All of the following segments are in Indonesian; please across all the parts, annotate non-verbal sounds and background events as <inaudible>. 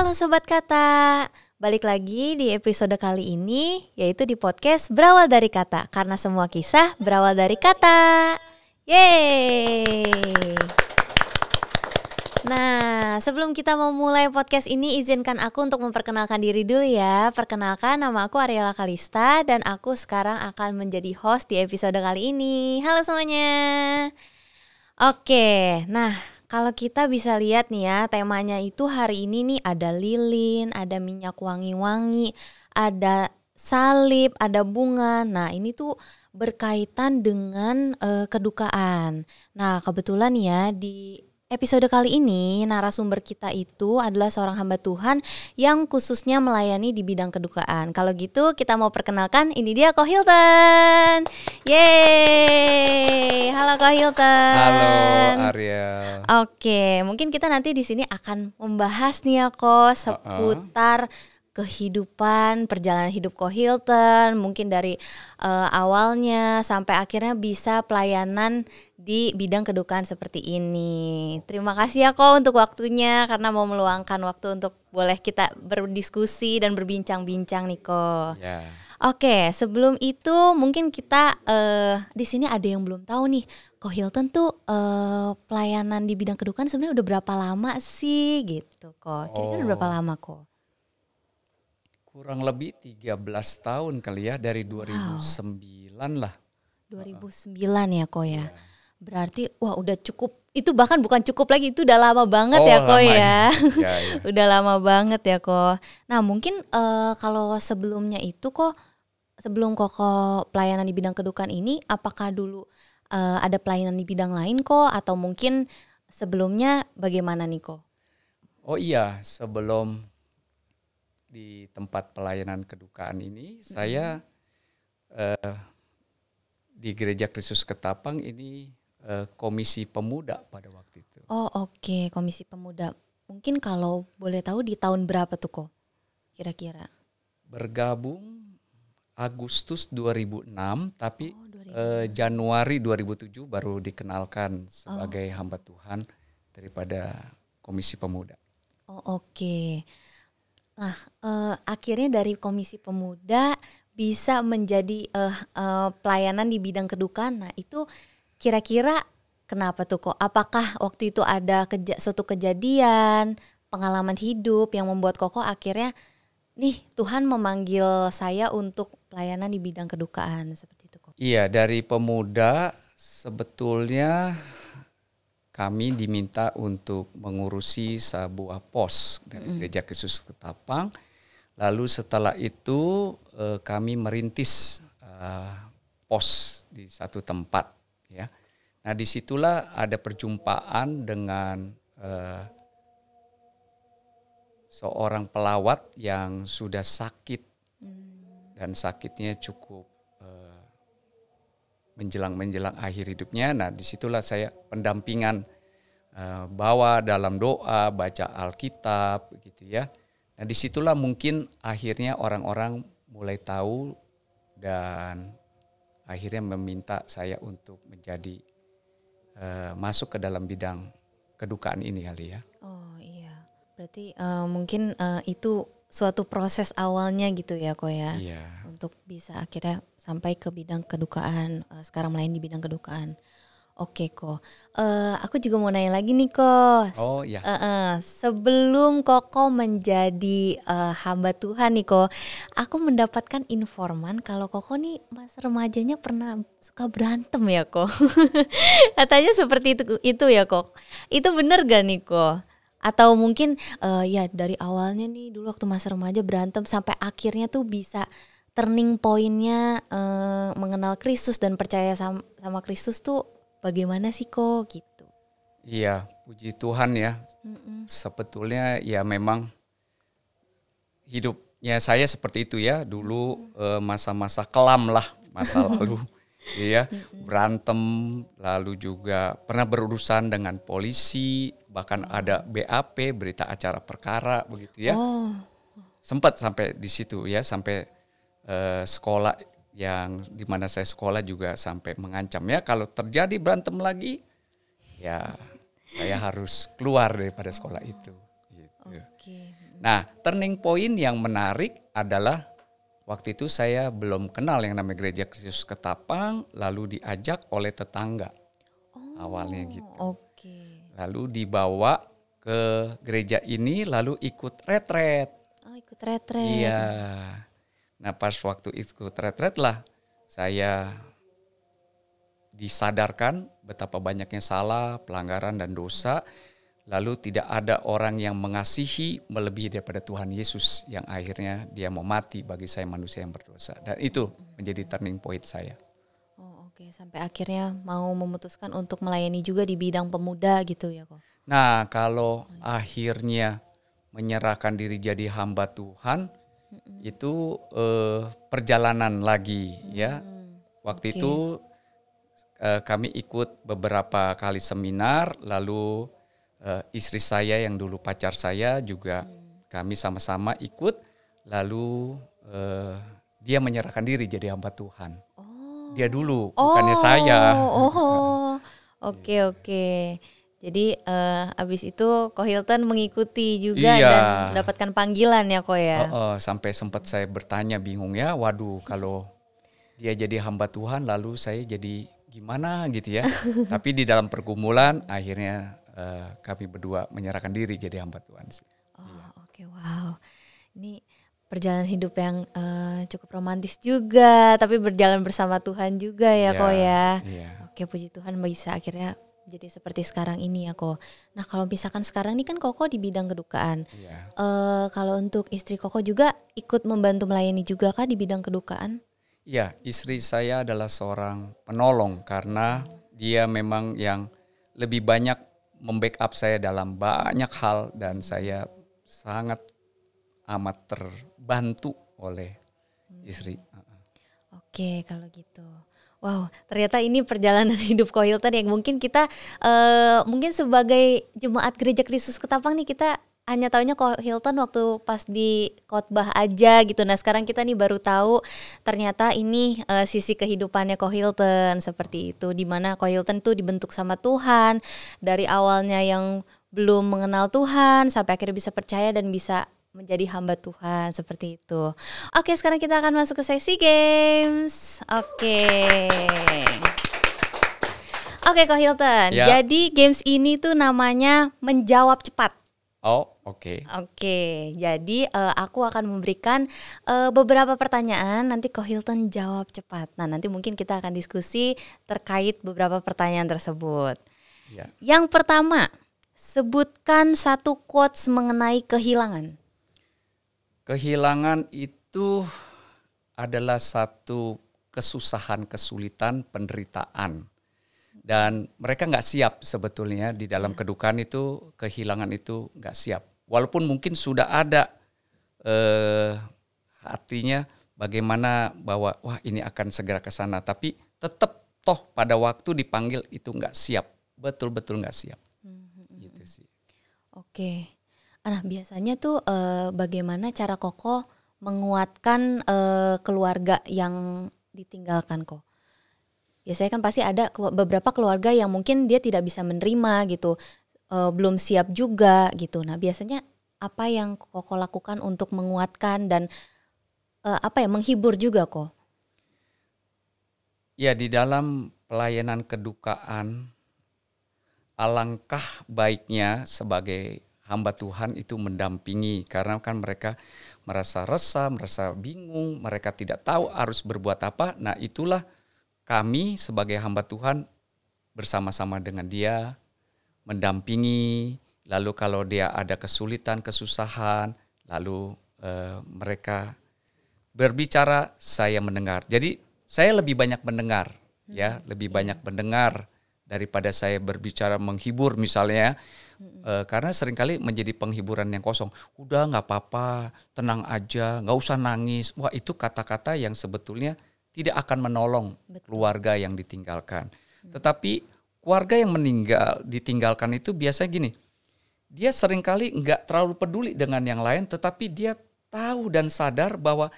Halo Sobat Kata, balik lagi di episode kali ini yaitu di podcast Berawal Dari Kata. Karena semua kisah berawal dari kata. Yeay! Nah, sebelum kita memulai podcast ini izinkan aku untuk memperkenalkan diri dulu ya. Perkenalkan nama aku Ariela Kalista dan aku sekarang akan menjadi host di episode kali ini. Halo semuanya. Oke, nah kalau kita bisa lihat nih ya, temanya itu hari ini nih ada lilin, ada minyak wangi-wangi, ada salib, ada bunga. Nah, ini tuh berkaitan dengan uh, kedukaan. Nah, kebetulan ya di Episode kali ini narasumber kita itu adalah seorang hamba Tuhan yang khususnya melayani di bidang kedukaan. Kalau gitu kita mau perkenalkan ini dia Ko Hilton. Yeay. Halo Ko Hilton. Halo Arya. Oke, mungkin kita nanti di sini akan membahas nih ya Ko seputar uh -uh kehidupan perjalanan hidup Ko Hilton mungkin dari uh, awalnya sampai akhirnya bisa pelayanan di bidang kedukaan seperti ini. Terima kasih ya Ko untuk waktunya karena mau meluangkan waktu untuk boleh kita berdiskusi dan berbincang-bincang nih Ko. Yeah. Oke, sebelum itu mungkin kita uh, di sini ada yang belum tahu nih, Ko Hilton tuh uh, pelayanan di bidang kedukaan sebenarnya udah berapa lama sih gitu Ko? Kira-kira oh. berapa lama Ko? Kurang lebih 13 tahun kali ya dari 2009 wow. lah. 2009 ya kok ya. Yeah. Berarti wah udah cukup itu bahkan bukan cukup lagi itu udah lama banget oh, ya kok ya. <laughs> ya, ya. udah lama banget ya kok. Nah, mungkin uh, kalau sebelumnya itu kok sebelum koko pelayanan di bidang kedukaan ini apakah dulu uh, ada pelayanan di bidang lain kok atau mungkin sebelumnya bagaimana nih kok? Oh iya, sebelum di tempat pelayanan kedukaan ini hmm. saya uh, di Gereja Kristus Ketapang ini uh, komisi pemuda pada waktu itu. Oh oke okay. komisi pemuda. Mungkin kalau boleh tahu di tahun berapa tuh kok kira-kira? Bergabung Agustus 2006 tapi oh, 2006. Uh, Januari 2007 baru dikenalkan sebagai oh. hamba Tuhan daripada komisi pemuda. Oh oke. Okay. Nah, uh, akhirnya dari Komisi Pemuda bisa menjadi uh, uh, pelayanan di bidang kedukaan. Nah, itu kira-kira kenapa tuh kok? Apakah waktu itu ada keja suatu kejadian, pengalaman hidup yang membuat Koko akhirnya nih Tuhan memanggil saya untuk pelayanan di bidang kedukaan seperti itu kok? Iya, dari pemuda sebetulnya kami diminta untuk mengurusi sebuah pos dari mm. Gereja Kristus Ketapang. Lalu setelah itu eh, kami merintis eh, pos di satu tempat ya. Nah di situlah ada perjumpaan dengan eh, seorang pelawat yang sudah sakit mm. dan sakitnya cukup menjelang-menjelang akhir hidupnya. Nah, di situlah saya pendampingan uh, bawa dalam doa, baca Alkitab, gitu ya. Nah, di situlah mungkin akhirnya orang-orang mulai tahu dan akhirnya meminta saya untuk menjadi uh, masuk ke dalam bidang kedukaan ini kali ya. Oh iya, berarti uh, mungkin uh, itu suatu proses awalnya gitu ya kok ya iya. Untuk bisa akhirnya sampai ke bidang kedukaan uh, sekarang melayani di bidang kedukaan. Oke kok uh, aku juga mau nanya lagi nih kok oh iya. uh, uh, sebelum koko menjadi uh, hamba Tuhan nih kok aku mendapatkan informan kalau koko nih masa remajanya pernah suka berantem ya kok <laughs> katanya seperti itu itu ya kok itu bener gak nih kok atau mungkin uh, ya dari awalnya nih dulu waktu masa remaja berantem sampai akhirnya tuh bisa turning pointnya uh, mengenal Kristus dan percaya sama sama Kristus tuh bagaimana sih kok? Gitu. Iya puji Tuhan ya. Mm-mm. sebetulnya ya memang hidupnya saya seperti itu ya. Dulu uh, masa-masa kelam lah masa <laughs> lalu. Iya. Berantem lalu juga pernah berurusan dengan polisi bahkan ada BAP berita acara perkara begitu ya. Oh. sempat sampai di situ ya sampai uh, sekolah yang di mana saya sekolah juga sampai mengancam ya kalau terjadi berantem lagi ya saya harus keluar daripada sekolah itu gitu. Okay. Nah, turning point yang menarik adalah waktu itu saya belum kenal yang namanya gereja Kristus Ketapang, lalu diajak oleh tetangga. Oh, awalnya gitu. Oke. Lalu dibawa ke gereja ini lalu ikut retret. Oh, ikut retret. Iya. Nah, pas waktu ikut retret lah saya disadarkan betapa banyaknya salah, pelanggaran dan dosa. Lalu tidak ada orang yang mengasihi melebihi daripada Tuhan Yesus yang akhirnya dia mau mati bagi saya manusia yang berdosa. Dan itu menjadi turning point saya. Oh, oke. Sampai akhirnya mau memutuskan untuk melayani juga di bidang pemuda gitu ya kok. Nah, kalau akhirnya menyerahkan diri jadi hamba Tuhan, itu eh, perjalanan lagi ya. Waktu oke. itu eh, kami ikut beberapa kali seminar, lalu eh, istri saya yang dulu pacar saya juga kami sama-sama ikut, lalu eh, dia menyerahkan diri jadi hamba Tuhan. Oh. Dia dulu, bukannya saya. Oh, <laughs> oke oke. Jadi eh, abis itu Ko Hilton mengikuti juga Iya. dan mendapatkan panggilan ya Ko ya. Oh, oh, sampai sempat saya bertanya bingung ya, waduh kalau dia jadi hamba Tuhan lalu saya jadi gimana gitu ya. <laughs> Tapi di dalam pergumulan akhirnya eh, kami berdua menyerahkan diri jadi hamba Tuhan. Oh, oke wow. Ini perjalanan hidup yang eh, cukup romantis juga, tapi berjalan bersama Tuhan juga ya Ko ya. Iya. Oke, puji Tuhan bisa akhirnya jadi seperti sekarang ini ya Ko. Nah, kalau misalkan sekarang ini kan Koko di bidang kedukaan. Iya. Eh kalau untuk istri Koko juga ikut membantu melayani juga kah di bidang kedukaan? Iya, istri saya adalah seorang penolong karena dia memang yang lebih banyak membackup saya dalam banyak hal dan saya sangat amat terbantu oleh istri. Oke, kalau gitu. Wow, ternyata ini perjalanan <laughs> hidup Ko Hilton yang mungkin kita eh mungkin sebagai jemaat Gereja Kristus Ketapang nih kita hanya taunya Ko Hilton waktu pas di khotbah aja gitu. Nah, sekarang kita nih baru tahu ternyata ini eh, sisi kehidupannya Ko Hilton seperti itu di mana Ko Hilton tuh dibentuk sama Tuhan dari awalnya yang belum mengenal Tuhan sampai akhirnya bisa percaya dan bisa menjadi hamba Tuhan seperti itu. Oke, sekarang kita akan masuk ke sesi games. Oke. Oke, Ko Hilton. Ya. Jadi games ini tuh namanya menjawab cepat. Oh, oke. Oke, jadi eh, aku akan memberikan eh, beberapa pertanyaan. Nanti Ko Hilton jawab cepat. Nah, nanti mungkin kita akan diskusi terkait beberapa pertanyaan tersebut. Ya. Yang pertama, sebutkan satu quotes mengenai kehilangan. Kehilangan itu adalah satu kesusahan, kesulitan, penderitaan. Dan mereka nggak siap sebetulnya di dalam kedukaan itu, kehilangan itu nggak siap. Walaupun mungkin sudah ada eh, hatinya bagaimana bahwa wah ini akan segera ke sana, tapi tetap toh pada waktu dipanggil itu nggak siap, betul-betul nggak siap. Gitu sih. Oke. Nah, biasanya tuh eh, bagaimana cara Koko menguatkan eh, keluarga yang ditinggalkan kok? Biasanya kan pasti ada beberapa keluarga yang mungkin dia tidak bisa menerima gitu, eh, belum siap juga gitu. Nah, biasanya apa yang Koko lakukan untuk menguatkan dan eh, apa ya menghibur juga kok? Ya di dalam pelayanan kedukaan alangkah baiknya sebagai hamba Tuhan itu mendampingi karena kan mereka merasa resah, merasa bingung, mereka tidak tahu harus berbuat apa. Nah, itulah kami sebagai hamba Tuhan bersama-sama dengan dia mendampingi, lalu kalau dia ada kesulitan, kesusahan, lalu eh, mereka berbicara, saya mendengar. Jadi saya lebih banyak mendengar, ya, lebih banyak mendengar daripada saya berbicara menghibur misalnya, Eh, karena sering kali menjadi penghiburan yang kosong. Udah nggak apa-apa, tenang aja, nggak usah nangis. Wah itu kata-kata yang sebetulnya tidak akan menolong keluarga yang ditinggalkan. Tetapi keluarga yang meninggal, ditinggalkan itu biasanya gini, dia sering kali nggak terlalu peduli dengan yang lain, tetapi dia tahu dan sadar bahwa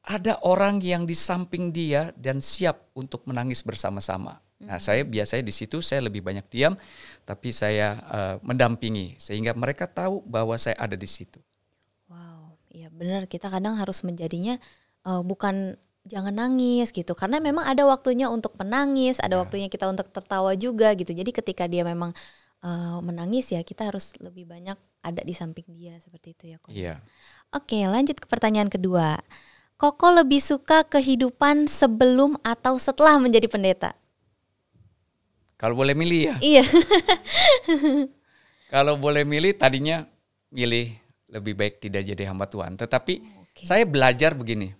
ada orang yang di samping dia dan siap untuk menangis bersama-sama. Nah, saya biasanya di situ saya lebih banyak diam, tapi saya eh, mendampingi sehingga mereka tahu bahwa saya ada di situ. benar. Kita kadang harus menjadinya uh, bukan jangan nangis gitu karena memang ada waktunya untuk menangis ada ya. waktunya kita untuk tertawa juga gitu. Jadi ketika dia memang uh, menangis ya kita harus lebih banyak ada di samping dia seperti itu ya kok. Iya. Oke lanjut ke pertanyaan kedua. Koko lebih suka kehidupan sebelum atau setelah menjadi pendeta kalau boleh milih ya iya <laughs> kalau boleh milih tadinya milih lebih baik tidak jadi hamba Tuhan tetapi okay. saya belajar begini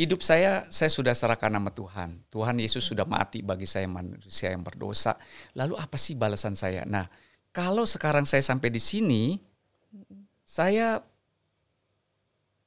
Hidup saya, saya sudah serahkan nama Tuhan. Tuhan Yesus sudah mati bagi saya manusia yang berdosa. Lalu apa sih balasan saya? Nah, kalau sekarang saya sampai di sini, saya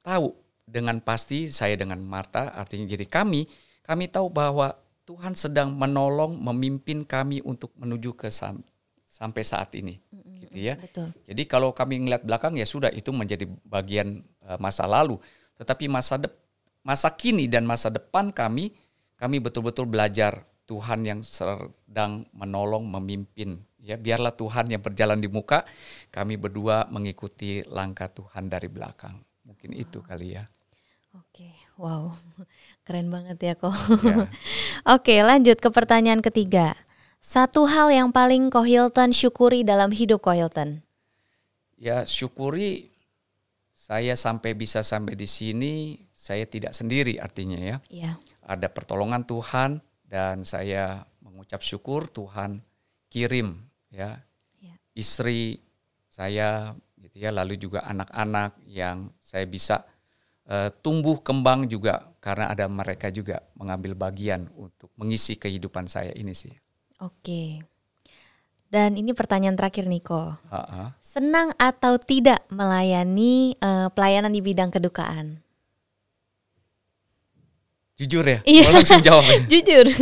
tahu dengan pasti saya dengan Marta, artinya jadi kami, kami tahu bahwa Tuhan sedang menolong, memimpin kami untuk menuju ke sam sampai saat ini, mm-hmm. gitu ya. Betul. Jadi kalau kami ngeliat belakang ya sudah itu menjadi bagian uh, masa lalu. Tetapi masa depan masa kini dan masa depan kami, kami betul-betul belajar Tuhan yang sedang menolong, memimpin. Ya, biarlah Tuhan yang berjalan di muka, kami berdua mengikuti langkah Tuhan dari belakang. Mungkin wow. itu kali ya. Oke, wow, <laughs> keren banget ya kok. Ya. <laughs> Oke, lanjut ke pertanyaan ketiga. Satu hal yang paling Kohilton syukuri dalam hidup Kohilton? Ya, syukuri saya sampai bisa sampai di sini saya tidak sendiri artinya ya. ya. Ada pertolongan Tuhan dan saya mengucap syukur Tuhan kirim ya, ya. istri saya gitu ya lalu juga anak-anak yang saya bisa uh, tumbuh kembang juga karena ada mereka juga mengambil bagian untuk mengisi kehidupan saya ini sih. Oke. Dan ini pertanyaan terakhir Niko. Senang atau tidak melayani uh, pelayanan di bidang kedukaan? Jujur ya? Iya. Langsung jawab ya? <laughs> Jujur. <laughs>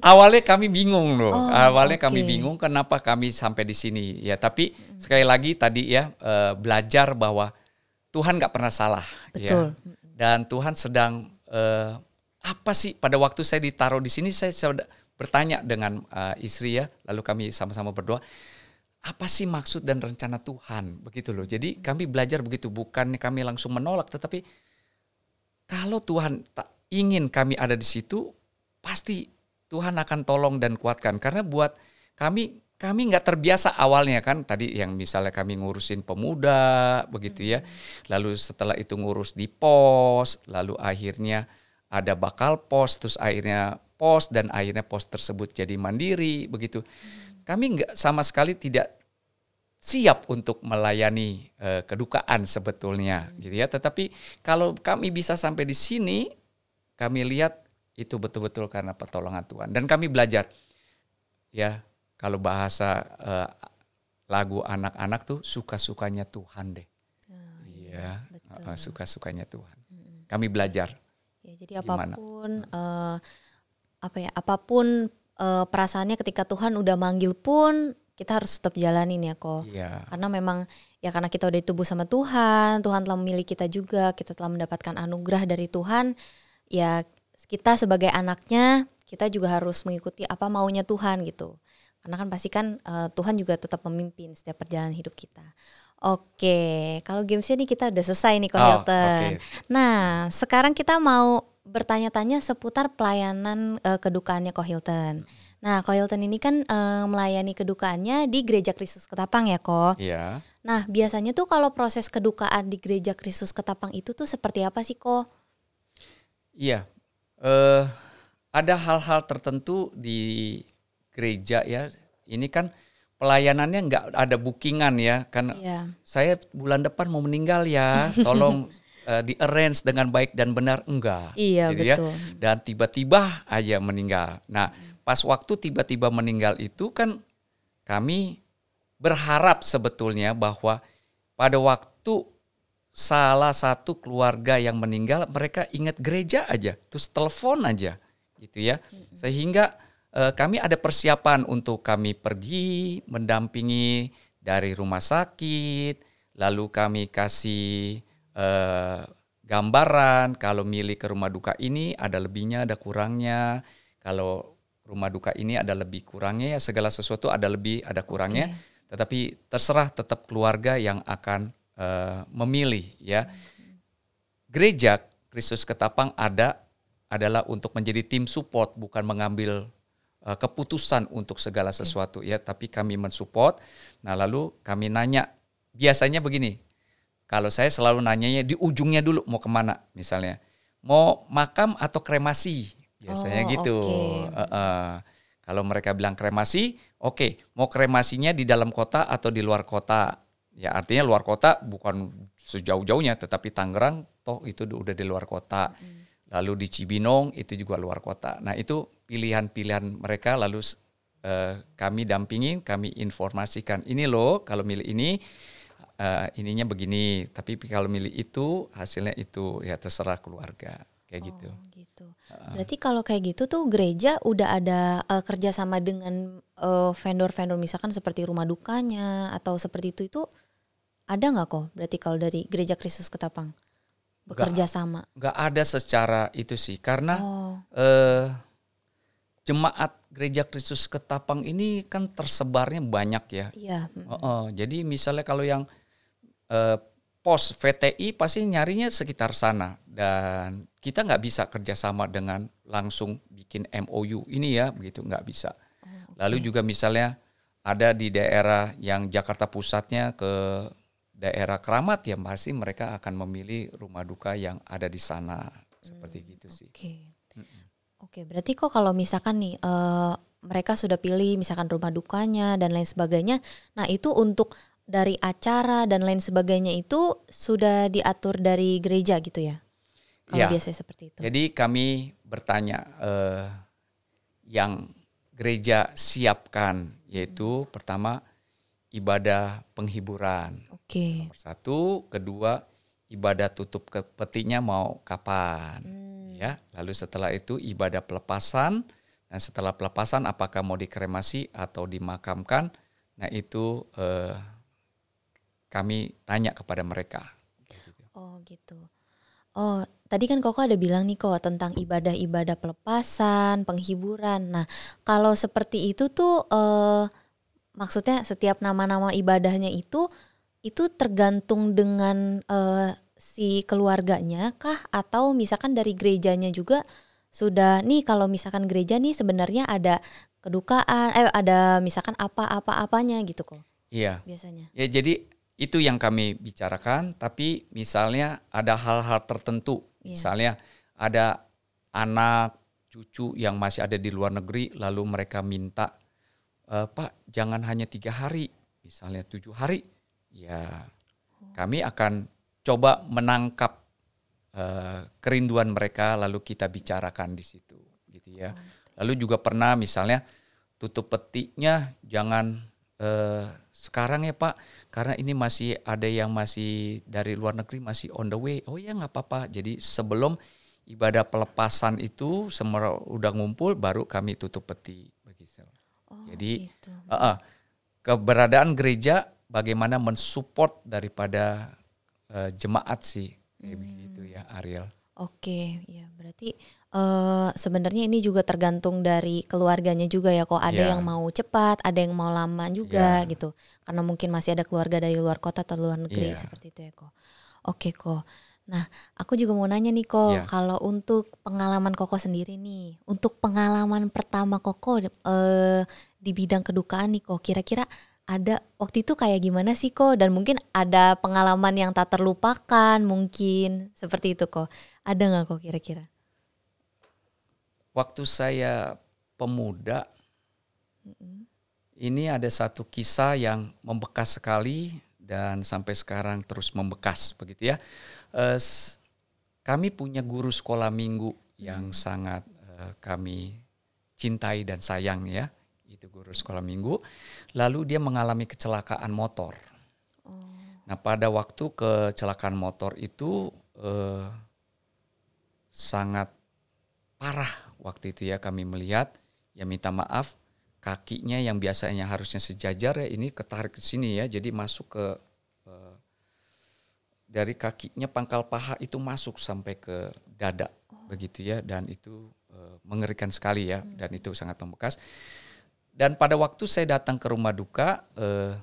Awalnya kami bingung loh. Oh, Awalnya okay. kami bingung kenapa kami sampai di sini. Ya, tapi sekali lagi tadi ya uh, belajar bahwa Tuhan nggak pernah salah. Ya. Betul. Ya. Dan Tuhan sedang uh, apa sih pada waktu saya ditaruh di sini saya bertanya dengan uh, istri ya, lalu kami sama-sama berdoa apa sih maksud dan rencana Tuhan begitu loh. Jadi kami belajar begitu bukan kami langsung menolak tetapi kalau Tuhan tak ingin kami ada di situ, pasti Tuhan akan tolong dan kuatkan. Karena buat kami, kami nggak terbiasa awalnya kan. Tadi yang misalnya kami ngurusin pemuda, begitu ya. Lalu setelah itu ngurus di pos, lalu akhirnya ada bakal pos, terus akhirnya pos dan akhirnya pos tersebut jadi mandiri, begitu. Kami nggak sama sekali tidak siap untuk melayani uh, kedukaan sebetulnya gitu ya tetapi kalau kami bisa sampai di sini kami lihat itu betul-betul karena pertolongan Tuhan dan kami belajar ya kalau bahasa uh, lagu anak-anak tuh suka-sukanya Tuhan deh oh, iya uh, suka-sukanya Tuhan kami belajar ya jadi apa pun uh, apa ya apa pun uh, perasaannya ketika Tuhan udah manggil pun kita harus tetap jalanin ya kok. Yeah. Karena memang ya karena kita udah tubuh sama Tuhan, Tuhan telah memilih kita juga, kita telah mendapatkan anugerah dari Tuhan. Ya kita sebagai anaknya kita juga harus mengikuti apa maunya Tuhan gitu. Karena kan pasti kan uh, Tuhan juga tetap memimpin setiap perjalanan hidup kita. Oke, kalau gamesnya nih kita udah selesai nih kok oh, okay. Nah, sekarang kita mau bertanya-tanya seputar pelayanan uh, kedukaannya Kohilton. Hmm. Nah, Ko Hilton ini kan e, melayani kedukaannya di Gereja Kristus Ketapang ya, Ko. Iya. Nah, biasanya tuh kalau proses kedukaan di Gereja Kristus Ketapang itu tuh seperti apa sih, Ko? Iya. Eh ada hal-hal tertentu di gereja ya. Ini kan pelayanannya nggak ada bookingan ya, kan iya. saya bulan depan mau meninggal ya, <laughs> tolong uh, di arrange dengan baik dan benar enggak. Iya gitu ya. betul. Ya. Dan tiba-tiba aja meninggal. Nah, pas waktu tiba-tiba meninggal itu kan kami berharap sebetulnya bahwa pada waktu salah satu keluarga yang meninggal mereka ingat gereja aja terus telepon aja gitu ya sehingga eh, kami ada persiapan untuk kami pergi mendampingi dari rumah sakit lalu kami kasih eh, gambaran kalau milih ke rumah duka ini ada lebihnya ada kurangnya kalau rumah duka ini ada lebih kurangnya ya segala sesuatu ada lebih ada kurangnya okay. tetapi terserah tetap keluarga yang akan uh, memilih ya. Gereja Kristus Ketapang ada adalah untuk menjadi tim support bukan mengambil uh, keputusan untuk segala sesuatu ya, tapi kami mensupport. Nah, lalu kami nanya biasanya begini. Kalau saya selalu nanyanya di ujungnya dulu mau ke mana misalnya. Mau makam atau kremasi? Biasanya oh, gitu. Okay. Uh, uh. Kalau mereka bilang kremasi, oke, okay, mau kremasinya di dalam kota atau di luar kota. Ya artinya luar kota bukan sejauh-jauhnya, tetapi Tangerang toh itu udah di luar kota. Hmm. Lalu di Cibinong itu juga luar kota. Nah itu pilihan-pilihan mereka lalu uh, kami dampingin, kami informasikan. Ini loh kalau milih ini uh, ininya begini, tapi kalau milih itu hasilnya itu ya terserah keluarga kayak gitu. oh, gitu. gitu. Berarti kalau kayak gitu tuh gereja udah ada uh, kerjasama dengan uh, vendor-vendor misalkan seperti rumah dukanya atau seperti itu itu ada nggak kok? Berarti kalau dari gereja Kristus Ketapang bekerja gak, sama? Nggak ada secara itu sih karena oh. uh, jemaat gereja Kristus Ketapang ini kan tersebarnya banyak ya. Iya. Uh, uh, jadi misalnya kalau yang uh, pos VTI pasti nyarinya sekitar sana dan kita nggak bisa kerjasama dengan langsung bikin MOU ini ya begitu nggak bisa. Oh, okay. Lalu juga misalnya ada di daerah yang Jakarta pusatnya ke daerah Keramat ya pasti mereka akan memilih rumah duka yang ada di sana seperti hmm, gitu sih. Oke. Okay. Oke, okay, berarti kok kalau misalkan nih uh, mereka sudah pilih misalkan rumah dukanya dan lain sebagainya, nah itu untuk dari acara dan lain sebagainya itu sudah diatur dari gereja gitu ya? Kalau ya. biasanya seperti itu. Jadi kami bertanya uh, yang gereja siapkan yaitu hmm. pertama ibadah penghiburan. Oke. Okay. Nomor satu, kedua ibadah tutup ke petinya mau kapan? Hmm. Ya, lalu setelah itu ibadah pelepasan dan setelah pelepasan apakah mau dikremasi atau dimakamkan? Nah itu uh, kami tanya kepada mereka. Oh gitu. Oh tadi kan Koko ada bilang nih kok tentang ibadah-ibadah pelepasan, penghiburan. Nah kalau seperti itu tuh eh, maksudnya setiap nama-nama ibadahnya itu itu tergantung dengan eh, si keluarganya kah atau misalkan dari gerejanya juga sudah nih kalau misalkan gereja nih sebenarnya ada kedukaan eh ada misalkan apa-apa apanya gitu kok. Iya. Biasanya. Ya jadi itu yang kami bicarakan, tapi misalnya ada hal-hal tertentu, yeah. misalnya ada anak cucu yang masih ada di luar negeri, lalu mereka minta, e, Pak jangan hanya tiga hari, misalnya tujuh hari, ya kami akan coba menangkap uh, kerinduan mereka, lalu kita bicarakan di situ, gitu ya. Oh, lalu juga pernah misalnya tutup petiknya jangan uh, sekarang ya Pak, karena ini masih ada yang masih dari luar negeri masih on the way. Oh ya nggak apa-apa. Jadi sebelum ibadah pelepasan itu semua udah ngumpul, baru kami tutup peti. Oh, Jadi gitu. uh, uh, keberadaan gereja bagaimana mensupport daripada uh, jemaat sih kayak hmm. begitu ya Ariel. Oke, ya berarti uh, sebenarnya ini juga tergantung dari keluarganya juga ya. Kok ada yeah. yang mau cepat, ada yang mau lama juga yeah. gitu. Karena mungkin masih ada keluarga dari luar kota atau luar negeri yeah. seperti itu ya kok. Oke kok. Nah, aku juga mau nanya nih kok, yeah. kalau untuk pengalaman Koko sendiri nih, untuk pengalaman pertama Koko uh, di bidang kedukaan nih kok, kira-kira ada waktu itu kayak gimana sih kok? Dan mungkin ada pengalaman yang tak terlupakan mungkin seperti itu kok. Ada nggak kok kira-kira? Waktu saya pemuda mm-hmm. ini ada satu kisah yang membekas sekali dan sampai sekarang terus membekas begitu ya uh, kami punya guru sekolah minggu yang mm. sangat uh, kami cintai dan sayang ya itu guru sekolah minggu. Lalu dia mengalami kecelakaan motor. Oh. Nah pada waktu kecelakaan motor itu eh, sangat parah waktu itu ya kami melihat. Ya minta maaf kakinya yang biasanya harusnya sejajar ya ini ketarik ke sini ya. Jadi masuk ke eh, dari kakinya pangkal paha itu masuk sampai ke dada oh. begitu ya dan itu eh, mengerikan sekali ya hmm. dan itu sangat membekas dan pada waktu saya datang ke rumah duka, eh,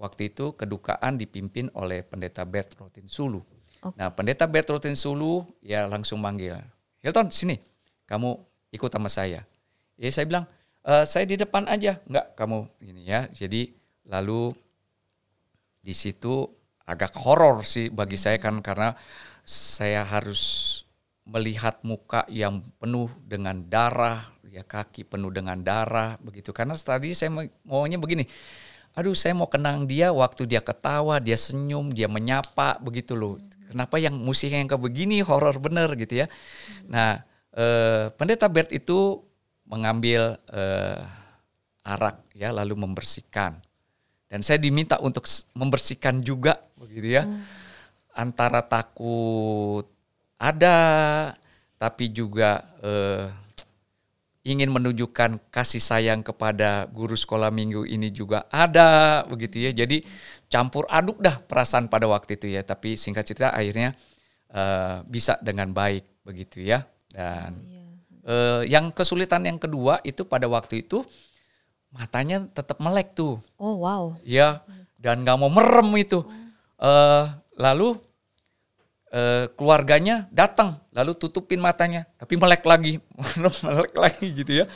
waktu itu kedukaan dipimpin oleh pendeta Bert Rotin Sulu. Okay. Nah, pendeta Bert Rotin Sulu ya langsung manggil, Hilton sini, kamu ikut sama saya. Ya saya bilang, e, saya di depan aja, enggak kamu ini ya. Jadi lalu di situ agak horor sih bagi saya kan karena saya harus melihat muka yang penuh dengan darah, ya kaki penuh dengan darah begitu. Karena tadi saya maunya begini, aduh saya mau kenang dia waktu dia ketawa, dia senyum, dia menyapa begitu loh. Kenapa yang musiknya yang kayak begini horor bener gitu ya. Nah, eh, pendeta Bert itu mengambil eh, arak ya lalu membersihkan. Dan saya diminta untuk membersihkan juga begitu ya. Hmm. Antara takut ada tapi juga eh, ingin menunjukkan kasih sayang kepada guru sekolah minggu ini juga ada begitu ya. Jadi campur aduk dah perasaan pada waktu itu ya. Tapi singkat cerita akhirnya uh, bisa dengan baik begitu ya. Dan uh, yang kesulitan yang kedua itu pada waktu itu matanya tetap melek tuh. Oh wow. Ya dan nggak mau merem itu. Uh, lalu uh, keluarganya datang lalu tutupin matanya tapi melek lagi <laughs> melek lagi gitu ya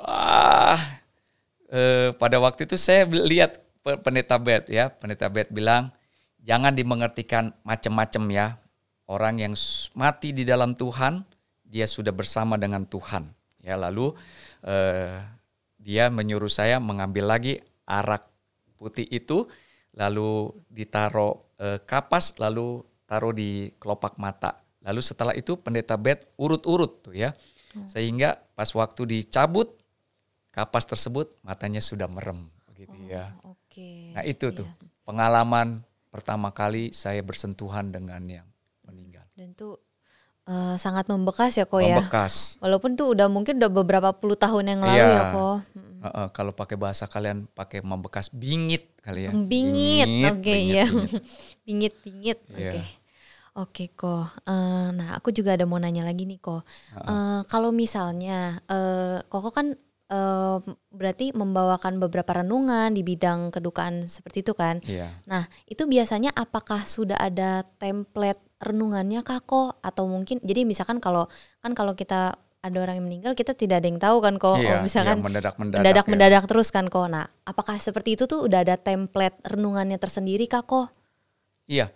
ah uh, pada waktu itu saya lihat pendeta Bet ya pendeta Bet bilang jangan dimengertikan macam-macam ya orang yang mati di dalam Tuhan dia sudah bersama dengan Tuhan ya lalu uh, dia menyuruh saya mengambil lagi arak putih itu lalu ditaruh uh, kapas lalu taruh di kelopak mata. Lalu setelah itu pendeta bed urut-urut tuh ya. Hmm. Sehingga pas waktu dicabut kapas tersebut matanya sudah merem begitu oh, ya. Okay. Nah itu tuh iya. pengalaman pertama kali saya bersentuhan dengan yang meninggal. Dan tuh uh, sangat membekas ya kok ya. Membekas. Walaupun tuh udah mungkin udah beberapa puluh tahun yang lalu iya. ya kok. Uh, uh, kalau pakai bahasa kalian pakai membekas bingit kali ya. Bingit, oke okay, ya. <laughs> bingit, bingit, oke. Okay. Yeah. Oke kok. Uh, nah aku juga ada mau nanya lagi nih kok. Uh, uh, kalau misalnya uh, koko kan uh, berarti membawakan beberapa renungan di bidang kedukaan seperti itu kan. Yeah. Nah itu biasanya apakah sudah ada template renungannya kak kok? Atau mungkin jadi misalkan kalau kan kalau kita ada orang yang meninggal kita tidak ada yang tahu kan kok. Iya, oh, misalkan iya, mendadak mendadak mendadak, ya. mendadak terus kan kok. Nah apakah seperti itu tuh udah ada template renungannya tersendiri kak kok? Iya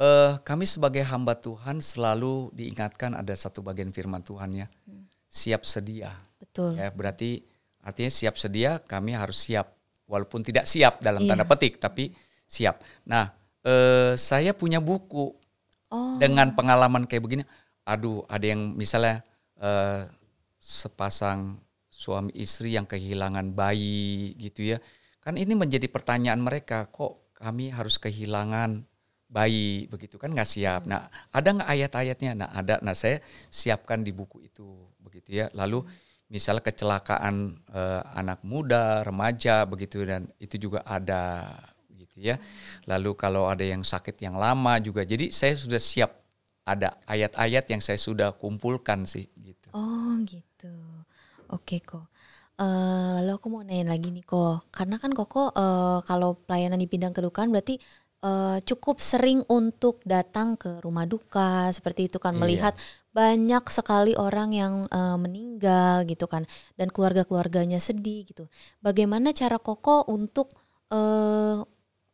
uh, kami sebagai hamba Tuhan selalu diingatkan ada satu bagian firman Tuhan ya. Hmm. siap sedia. Betul. Ya berarti artinya siap sedia kami harus siap. Walaupun tidak siap dalam iya. tanda petik tapi siap. Nah uh, saya punya buku oh. dengan pengalaman kayak begini aduh ada yang misalnya uh, sepasang suami istri yang kehilangan bayi gitu ya kan ini menjadi pertanyaan mereka kok kami harus kehilangan bayi begitu kan nggak siap. Nah ada nggak ayat-ayatnya? Nah ada. Nah saya siapkan di buku itu begitu ya. Lalu misalnya kecelakaan eh, anak muda, remaja begitu dan itu juga ada gitu ya. Lalu kalau ada yang sakit yang lama juga. Jadi saya sudah siap ada ayat-ayat yang saya sudah kumpulkan sih gitu. Oh gitu. Oke kok. Uh, lalu aku mau nanya lagi nih kok, karena kan koko uh, kalau pelayanan di bidang kedukaan berarti uh, cukup sering untuk datang ke rumah duka seperti itu kan iya. melihat banyak sekali orang yang uh, meninggal gitu kan dan keluarga-keluarganya sedih gitu. Bagaimana cara Koko untuk uh,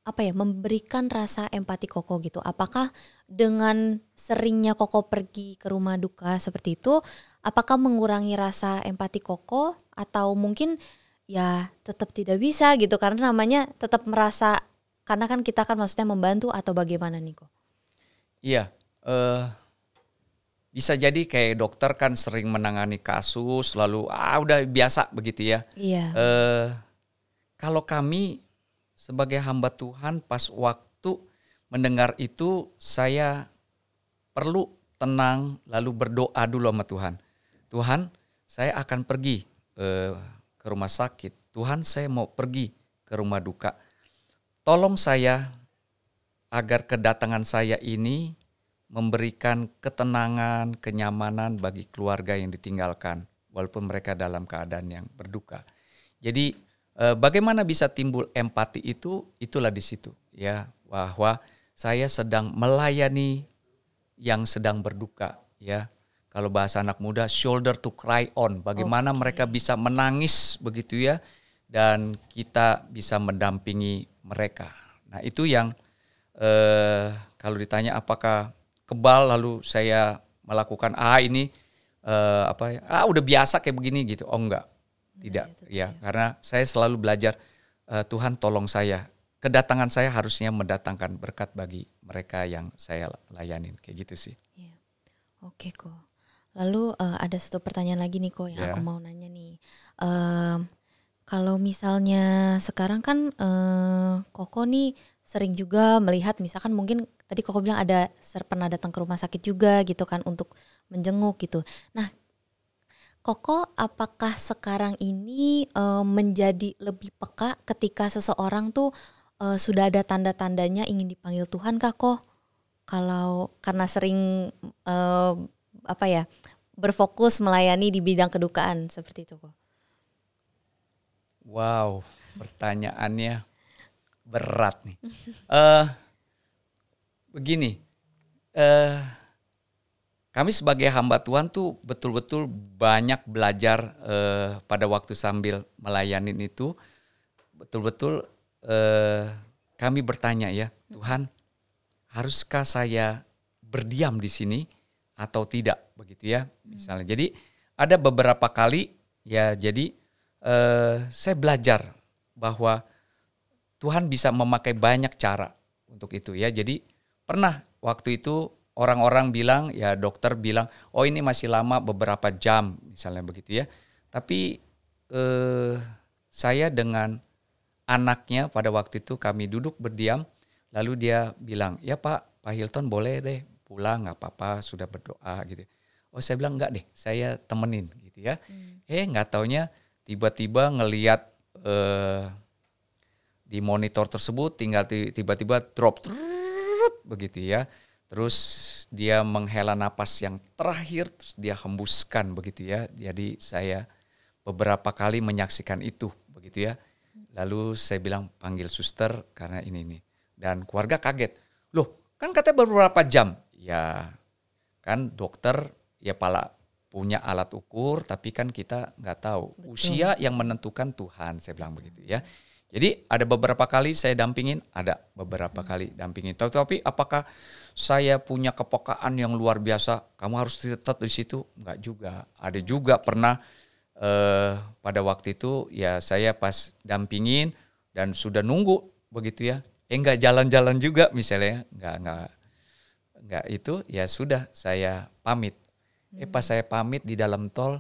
apa ya memberikan rasa empati Koko gitu? Apakah dengan seringnya Koko pergi ke rumah duka seperti itu apakah mengurangi rasa empati Koko atau mungkin ya tetap tidak bisa gitu karena namanya tetap merasa karena kan kita kan maksudnya membantu atau bagaimana nih kok? Iya, uh, bisa jadi kayak dokter kan sering menangani kasus lalu ah udah biasa begitu ya. Iya. Uh, kalau kami sebagai hamba Tuhan pas waktu mendengar itu saya perlu tenang lalu berdoa dulu sama Tuhan. Tuhan, saya akan pergi uh, ke rumah sakit. Tuhan, saya mau pergi ke rumah duka Tolong saya agar kedatangan saya ini memberikan ketenangan, kenyamanan bagi keluarga yang ditinggalkan, walaupun mereka dalam keadaan yang berduka. Jadi bagaimana bisa timbul empati itu? Itulah di situ ya bahwa saya sedang melayani yang sedang berduka ya. Kalau bahasa anak muda shoulder to cry on. Bagaimana okay. mereka bisa menangis begitu ya dan kita bisa mendampingi mereka. Nah itu yang eh, kalau ditanya apakah kebal lalu saya melakukan ah ini eh, apa ya? Ah udah biasa kayak begini gitu. Oh enggak tidak ya, ya karena saya selalu belajar eh, Tuhan tolong saya kedatangan saya harusnya mendatangkan berkat bagi mereka yang saya layanin kayak gitu sih. Ya. Oke kok. Lalu uh, ada satu pertanyaan lagi nih kok yang ya. aku mau nanya nih. Uh, kalau misalnya sekarang kan uh, Koko nih sering juga melihat misalkan mungkin tadi Koko bilang ada pernah datang ke rumah sakit juga gitu kan untuk menjenguk gitu. Nah, Koko apakah sekarang ini uh, menjadi lebih peka ketika seseorang tuh uh, sudah ada tanda-tandanya ingin dipanggil Tuhan kak kalau karena sering uh, apa ya berfokus melayani di bidang kedukaan seperti itu kok wow pertanyaannya berat nih. Uh, <laughs> begini uh, kami sebagai hamba Tuhan tuh betul-betul banyak belajar uh, pada waktu sambil melayani itu betul-betul eh, kami bertanya ya, Tuhan, haruskah saya berdiam di sini atau tidak begitu ya, misalnya. Jadi ada beberapa kali ya, jadi eh, saya belajar bahwa Tuhan bisa memakai banyak cara untuk itu ya. Jadi pernah waktu itu orang-orang bilang ya dokter bilang oh ini masih lama beberapa jam misalnya begitu ya. Tapi eh, saya dengan anaknya pada waktu itu kami duduk berdiam, lalu dia bilang, ya Pak, Pak Hilton boleh deh pulang, nggak apa-apa, sudah berdoa gitu. Oh saya bilang enggak deh, saya temenin gitu ya. Hmm. Eh nggak taunya tiba-tiba ngeliat eh, di monitor tersebut tinggal tiba-tiba drop trut, begitu ya. Terus dia menghela napas yang terakhir, terus dia hembuskan begitu ya. Jadi saya beberapa kali menyaksikan itu begitu ya. Lalu saya bilang panggil suster karena ini nih. Dan keluarga kaget. Loh kan katanya beberapa jam. Ya kan dokter ya pala punya alat ukur tapi kan kita nggak tahu. Betul. Usia yang menentukan Tuhan saya bilang begitu ya. Jadi ada beberapa kali saya dampingin, ada beberapa kali dampingin. Tapi apakah saya punya kepekaan yang luar biasa? Kamu harus tetap di situ? Enggak juga. Ada juga pernah uh, pada waktu itu ya saya pas dampingin dan sudah nunggu begitu ya eh nggak jalan-jalan juga misalnya nggak nggak nggak itu ya sudah saya pamit eh pas saya pamit di dalam tol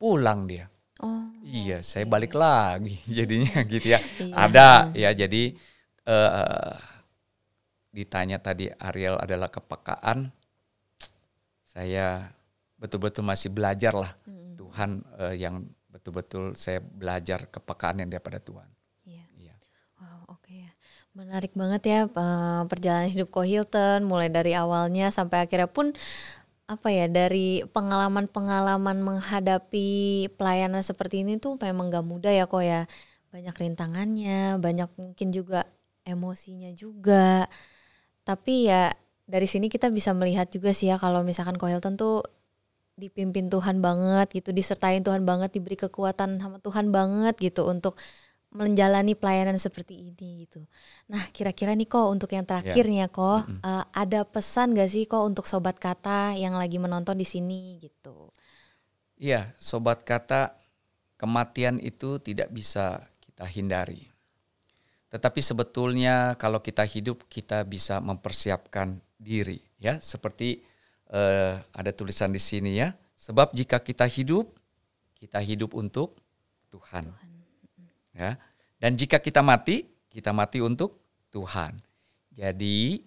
pulang dia oh, iya saya balik lagi <laughs> jadinya gitu ya iya. ada ya jadi uh, ditanya tadi Ariel adalah kepekaan saya betul-betul masih belajar lah hmm Tuhan uh, yang betul-betul saya belajar kepekaan yang daripada Tuhan. Iya. iya. Wow, oke okay ya. Menarik banget ya uh, perjalanan hidup Ko Hilton mulai dari awalnya sampai akhirnya pun apa ya dari pengalaman-pengalaman menghadapi pelayanan seperti ini tuh memang gak mudah ya kok ya. Banyak rintangannya, banyak mungkin juga emosinya juga. Tapi ya dari sini kita bisa melihat juga sih ya kalau misalkan Ko Hilton tuh dipimpin Tuhan banget gitu, disertai Tuhan banget, diberi kekuatan sama Tuhan banget gitu untuk menjalani pelayanan seperti ini gitu. Nah kira-kira nih kok untuk yang terakhirnya yeah. kok mm -hmm. uh, ada pesan gak sih kok untuk sobat kata yang lagi menonton di sini gitu? Iya, yeah, sobat kata kematian itu tidak bisa kita hindari. Tetapi sebetulnya kalau kita hidup kita bisa mempersiapkan diri ya seperti uh, ada tulisan di sini ya. Sebab jika kita hidup, kita hidup untuk Tuhan. Tuhan. Ya. Dan jika kita mati, kita mati untuk Tuhan. Jadi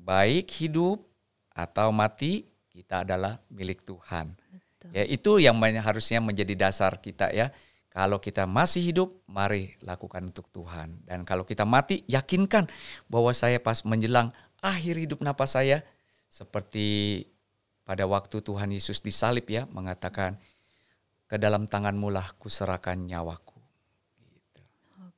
baik hidup atau mati kita adalah milik Tuhan. Betul. Ya itu yang harusnya menjadi dasar kita ya. Kalau kita masih hidup, mari lakukan untuk Tuhan. Dan kalau kita mati, yakinkan bahwa saya pas menjelang akhir hidup napas saya seperti pada waktu Tuhan Yesus disalib ya mengatakan ke dalam tanganmu lah kuserahkan nyawaku.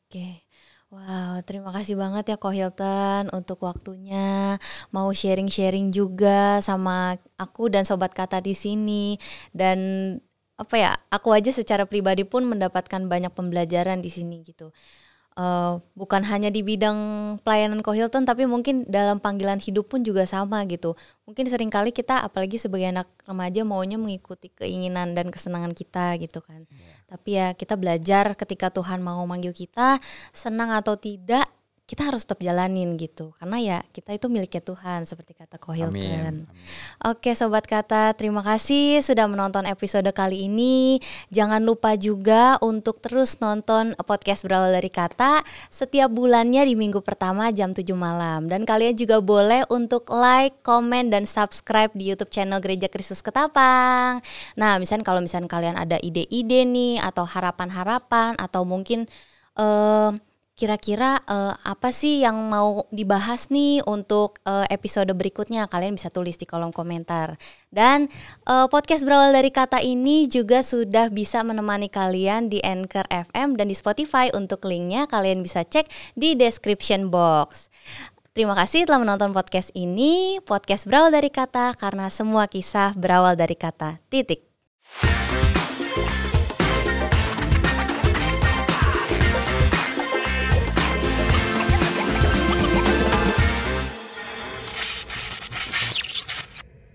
Oke. Wow, terima kasih banget ya Ko Hilton untuk waktunya, mau sharing-sharing juga sama aku dan sobat kata di sini. Dan apa ya, aku aja secara pribadi pun mendapatkan banyak pembelajaran di sini gitu uh, bukan hanya di bidang pelayanan Hilton tapi mungkin dalam panggilan hidup pun juga sama gitu. Mungkin sering kali kita apalagi sebagai anak remaja maunya mengikuti keinginan dan kesenangan kita gitu kan. Yeah. Tapi ya kita belajar ketika Tuhan mau manggil kita, senang atau tidak kita harus tetap jalanin gitu karena ya kita itu miliknya Tuhan seperti kata Kohilton. Oke sobat kata terima kasih sudah menonton episode kali ini. Jangan lupa juga untuk terus nonton podcast berawal dari kata setiap bulannya di minggu pertama jam 7 malam dan kalian juga boleh untuk like, komen dan subscribe di YouTube channel Gereja Kristus Ketapang. Nah, misalnya kalau misalnya kalian ada ide-ide nih atau harapan-harapan atau mungkin uh, kira-kira uh, apa sih yang mau dibahas nih untuk uh, episode berikutnya? Kalian bisa tulis di kolom komentar. Dan uh, podcast berawal dari kata ini juga sudah bisa menemani kalian di Anchor FM dan di Spotify. Untuk linknya kalian bisa cek di description box. Terima kasih telah menonton podcast ini podcast berawal dari kata karena semua kisah berawal dari kata. Titik